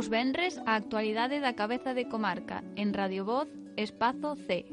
Os venres a actualidade da cabeza de comarca en Radio Voz Espazo C.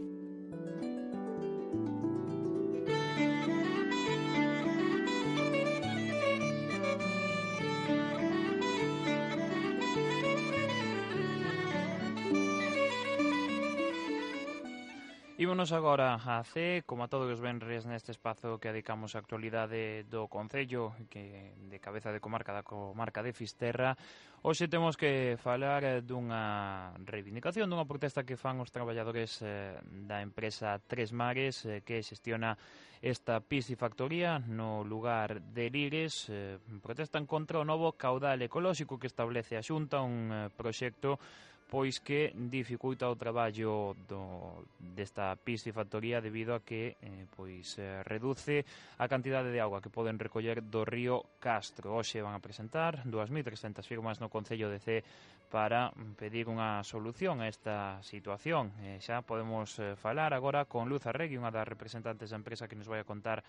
Ímonos agora a C, como a todos os venres neste espazo que dedicamos a actualidade do Concello que de cabeza de comarca da comarca de Fisterra. Hoxe temos que falar dunha reivindicación, dunha protesta que fan os traballadores eh, da empresa Tres Mares eh, que xestiona esta piscifactoría no lugar de Lires. Eh, protestan contra o novo caudal ecolóxico que establece a Xunta un eh, proxecto pois que dificulta o traballo do, desta piscifactoría debido a que eh, pois eh, reduce a cantidade de agua que poden recoller do río Castro. Hoxe van a presentar 2.300 firmas no Concello de C para mm, pedir unha solución a esta situación. Eh, xa podemos eh, falar agora con Luz Arregui, unha das representantes da empresa que nos vai a contar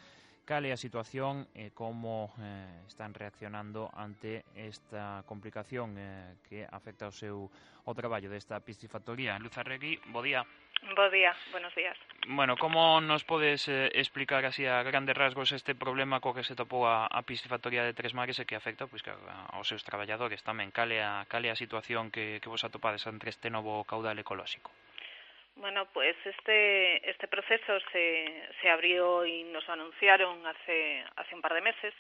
cal é a situación eh, e como eh, están reaccionando ante esta complicación eh, que afecta ao seu ao traballo desta piscifactoría. Luz Arregui, bo día. Bo día, buenos días. Bueno, como nos podes eh, explicar así a grandes rasgos este problema co que se topou a, a piscifactoría de Tres Mares e que afecta pois, que aos seus traballadores tamén? Cale a, cale a situación que, que vos atopades ante este novo caudal ecolóxico? Bueno, pues este, este proceso se, se abrió y nos anunciaron hace, hace un par de meses,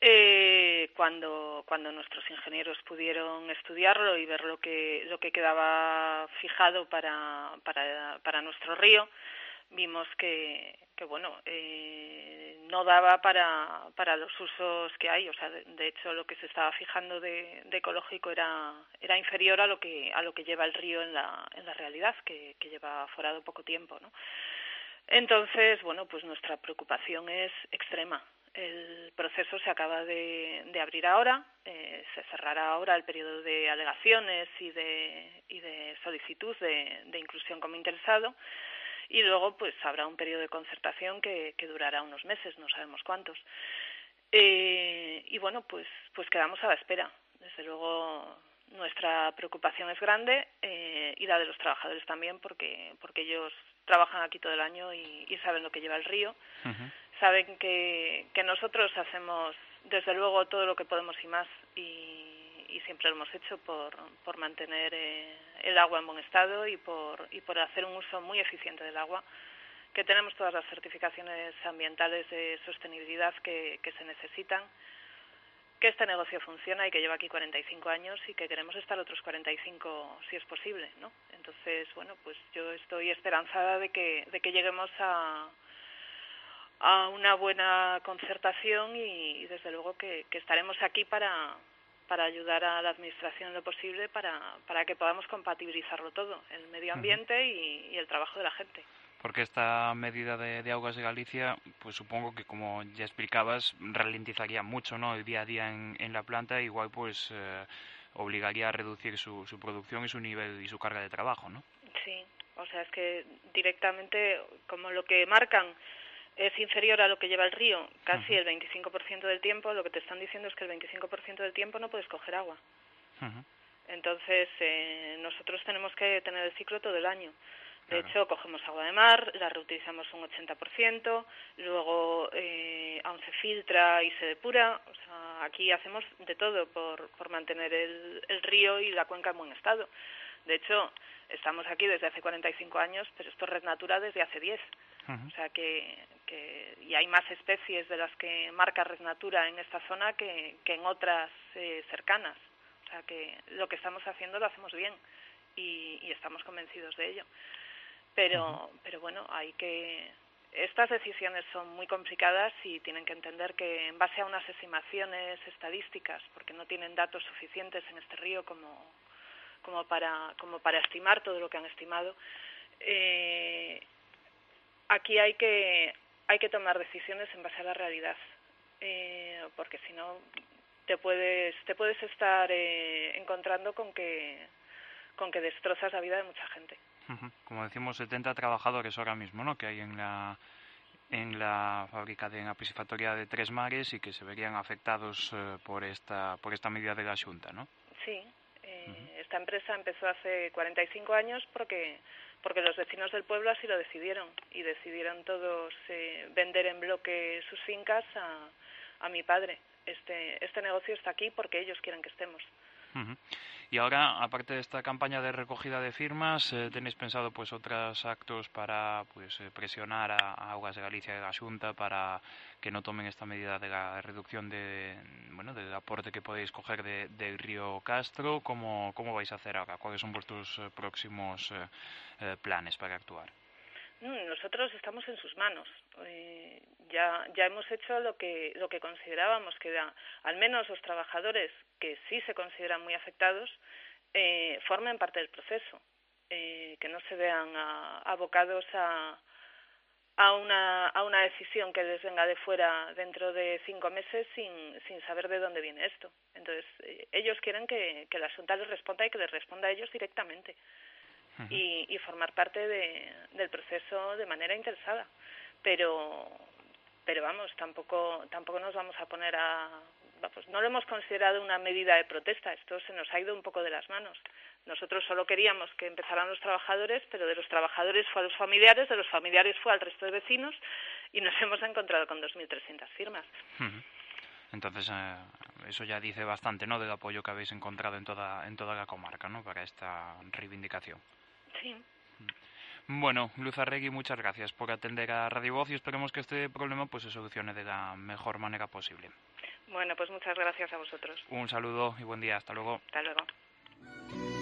eh, cuando, cuando nuestros ingenieros pudieron estudiarlo y ver lo que, lo que quedaba fijado para, para, para nuestro río vimos que, que bueno, eh, no daba para, para los usos que hay. O sea, de, hecho, lo que se estaba fijando de, de, ecológico era, era inferior a lo que, a lo que lleva el río en la, en la realidad, que, lleva forado poco tiempo, ¿no? Entonces, bueno, pues nuestra preocupación es extrema. El proceso se acaba de, de abrir ahora, eh, se cerrará ahora el periodo de alegaciones y de, y de solicitud de inclusión como interesado y luego pues habrá un periodo de concertación que, que durará unos meses, no sabemos cuántos. Eh, y bueno, pues, pues quedamos a la espera. Desde luego nuestra preocupación es grande eh, y la de los trabajadores también porque, porque ellos trabajan aquí todo el año y, y saben lo que lleva el río. Uh -huh. Saben que, que nosotros hacemos desde luego todo lo que podemos y más y, y siempre lo hemos hecho por, por mantener eh, el agua en buen estado y por, y por hacer un uso muy eficiente del agua, que tenemos todas las certificaciones ambientales de sostenibilidad que, que se necesitan, que este negocio funciona y que lleva aquí 45 años y que queremos estar otros 45 si es posible, ¿no? Entonces, bueno, pues yo estoy esperanzada de que, de que lleguemos a, a una buena concertación y, y desde luego que, que estaremos aquí para, para ayudar a la Administración en lo posible para, para que podamos compatibilizarlo todo, el medio ambiente uh -huh. y, y, el trabajo de la gente. Porque esta medida de, de, Aguas de Galicia, pues supongo que como ya explicabas, ralentizaría mucho ¿no? el día a día en, en la planta, igual pues eh, obligaría a reducir su, su producción y su nivel y su carga de trabajo, ¿no? Sí, o sea, es que directamente, como lo que marcan es inferior a lo que lleva el río, casi uh -huh. el 25% del tiempo, lo que te están diciendo es que el 25% del tiempo no puedes coger agua. Uh -huh. Entonces, eh, nosotros tenemos que tener el ciclo todo el año. De claro. hecho, cogemos agua de mar, la reutilizamos un 80%, luego eh, aún se filtra y se depura. O sea, aquí hacemos de todo por, por mantener el, el río y la cuenca en buen estado. De hecho, estamos aquí desde hace 45 años, pero esto es Red Natura desde hace 10. Uh -huh. O sea que, que, y hay más especies de las que marca Red Natura en esta zona que, que en otras eh, cercanas. O sea que lo que estamos haciendo lo hacemos bien y, y estamos convencidos de ello. Pero, pero bueno, hay que estas decisiones son muy complicadas y tienen que entender que en base a unas estimaciones estadísticas, porque no tienen datos suficientes en este río como, como para como para estimar todo lo que han estimado, eh, aquí hay que hay que tomar decisiones en base a la realidad eh, porque si no te puedes te puedes estar eh, encontrando con que con que destrozas la vida de mucha gente. Como decimos 70 trabajadores ahora mismo no que hay en la en la fábrica de la piscifactoría de Tres Mares y que se verían afectados eh, por esta por esta medida de la Junta, ¿no? Sí, Eh, esta empresa empezó hace 45 años porque porque los vecinos del pueblo así lo decidieron y decidieron todos eh, vender en bloque sus fincas a, a mi padre. Este, este negocio está aquí porque ellos quieren que estemos. Y ahora, aparte de esta campaña de recogida de firmas, eh, ¿tenéis pensado pues otros actos para pues eh, presionar a, Aguas de Galicia y a Junta para que no tomen esta medida de la reducción de bueno del aporte que podéis coger de, del río Castro? ¿Cómo, ¿Cómo vais a hacer ahora? ¿Cuáles son vuestros eh, próximos planes para actuar? Nosotros estamos en sus manos. ya, ya hemos hecho lo que, lo que considerábamos que era, al menos los trabajadores que sí se consideran muy afectados eh, formen parte del proceso, eh, que no se vean abocados a, a, una, a decisión que les venga de fuera dentro de cinco meses sin, sin saber de dónde viene esto. Entonces, eh, ellos quieren que, que la Junta les responda y que les responda a ellos directamente y, y, formar parte de, del proceso de manera interesada. Pero, pero vamos, tampoco, tampoco nos vamos a poner a pues no lo hemos considerado una medida de protesta, esto se nos ha ido un poco de las manos. Nosotros solo queríamos que empezaran los trabajadores, pero de los trabajadores fue a los familiares, de los familiares fue al resto de vecinos y nos hemos encontrado con 2.300 firmas. Entonces, eh, eso ya dice bastante, ¿no?, del apoyo que habéis encontrado en toda, en toda la comarca, ¿no?, para esta reivindicación. Sí. Bueno, Luz Arregui, muchas gracias por atender a Radio Voz y esperemos que este problema pues se solucione de la mejor manera posible. Bueno, pues muchas gracias a vosotros. Un saludo y buen día. Hasta luego. Hasta luego.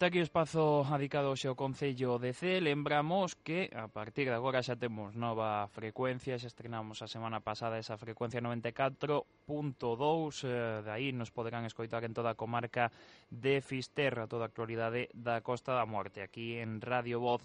Ata aquí o espazo adicado ao Concello de C. Lembramos que a partir de agora xa temos nova frecuencia, xa estrenamos a semana pasada esa frecuencia 94.2, eh, de aí nos poderán escoitar en toda a comarca de Fisterra, toda a actualidade da Costa da Morte, aquí en Radio Voz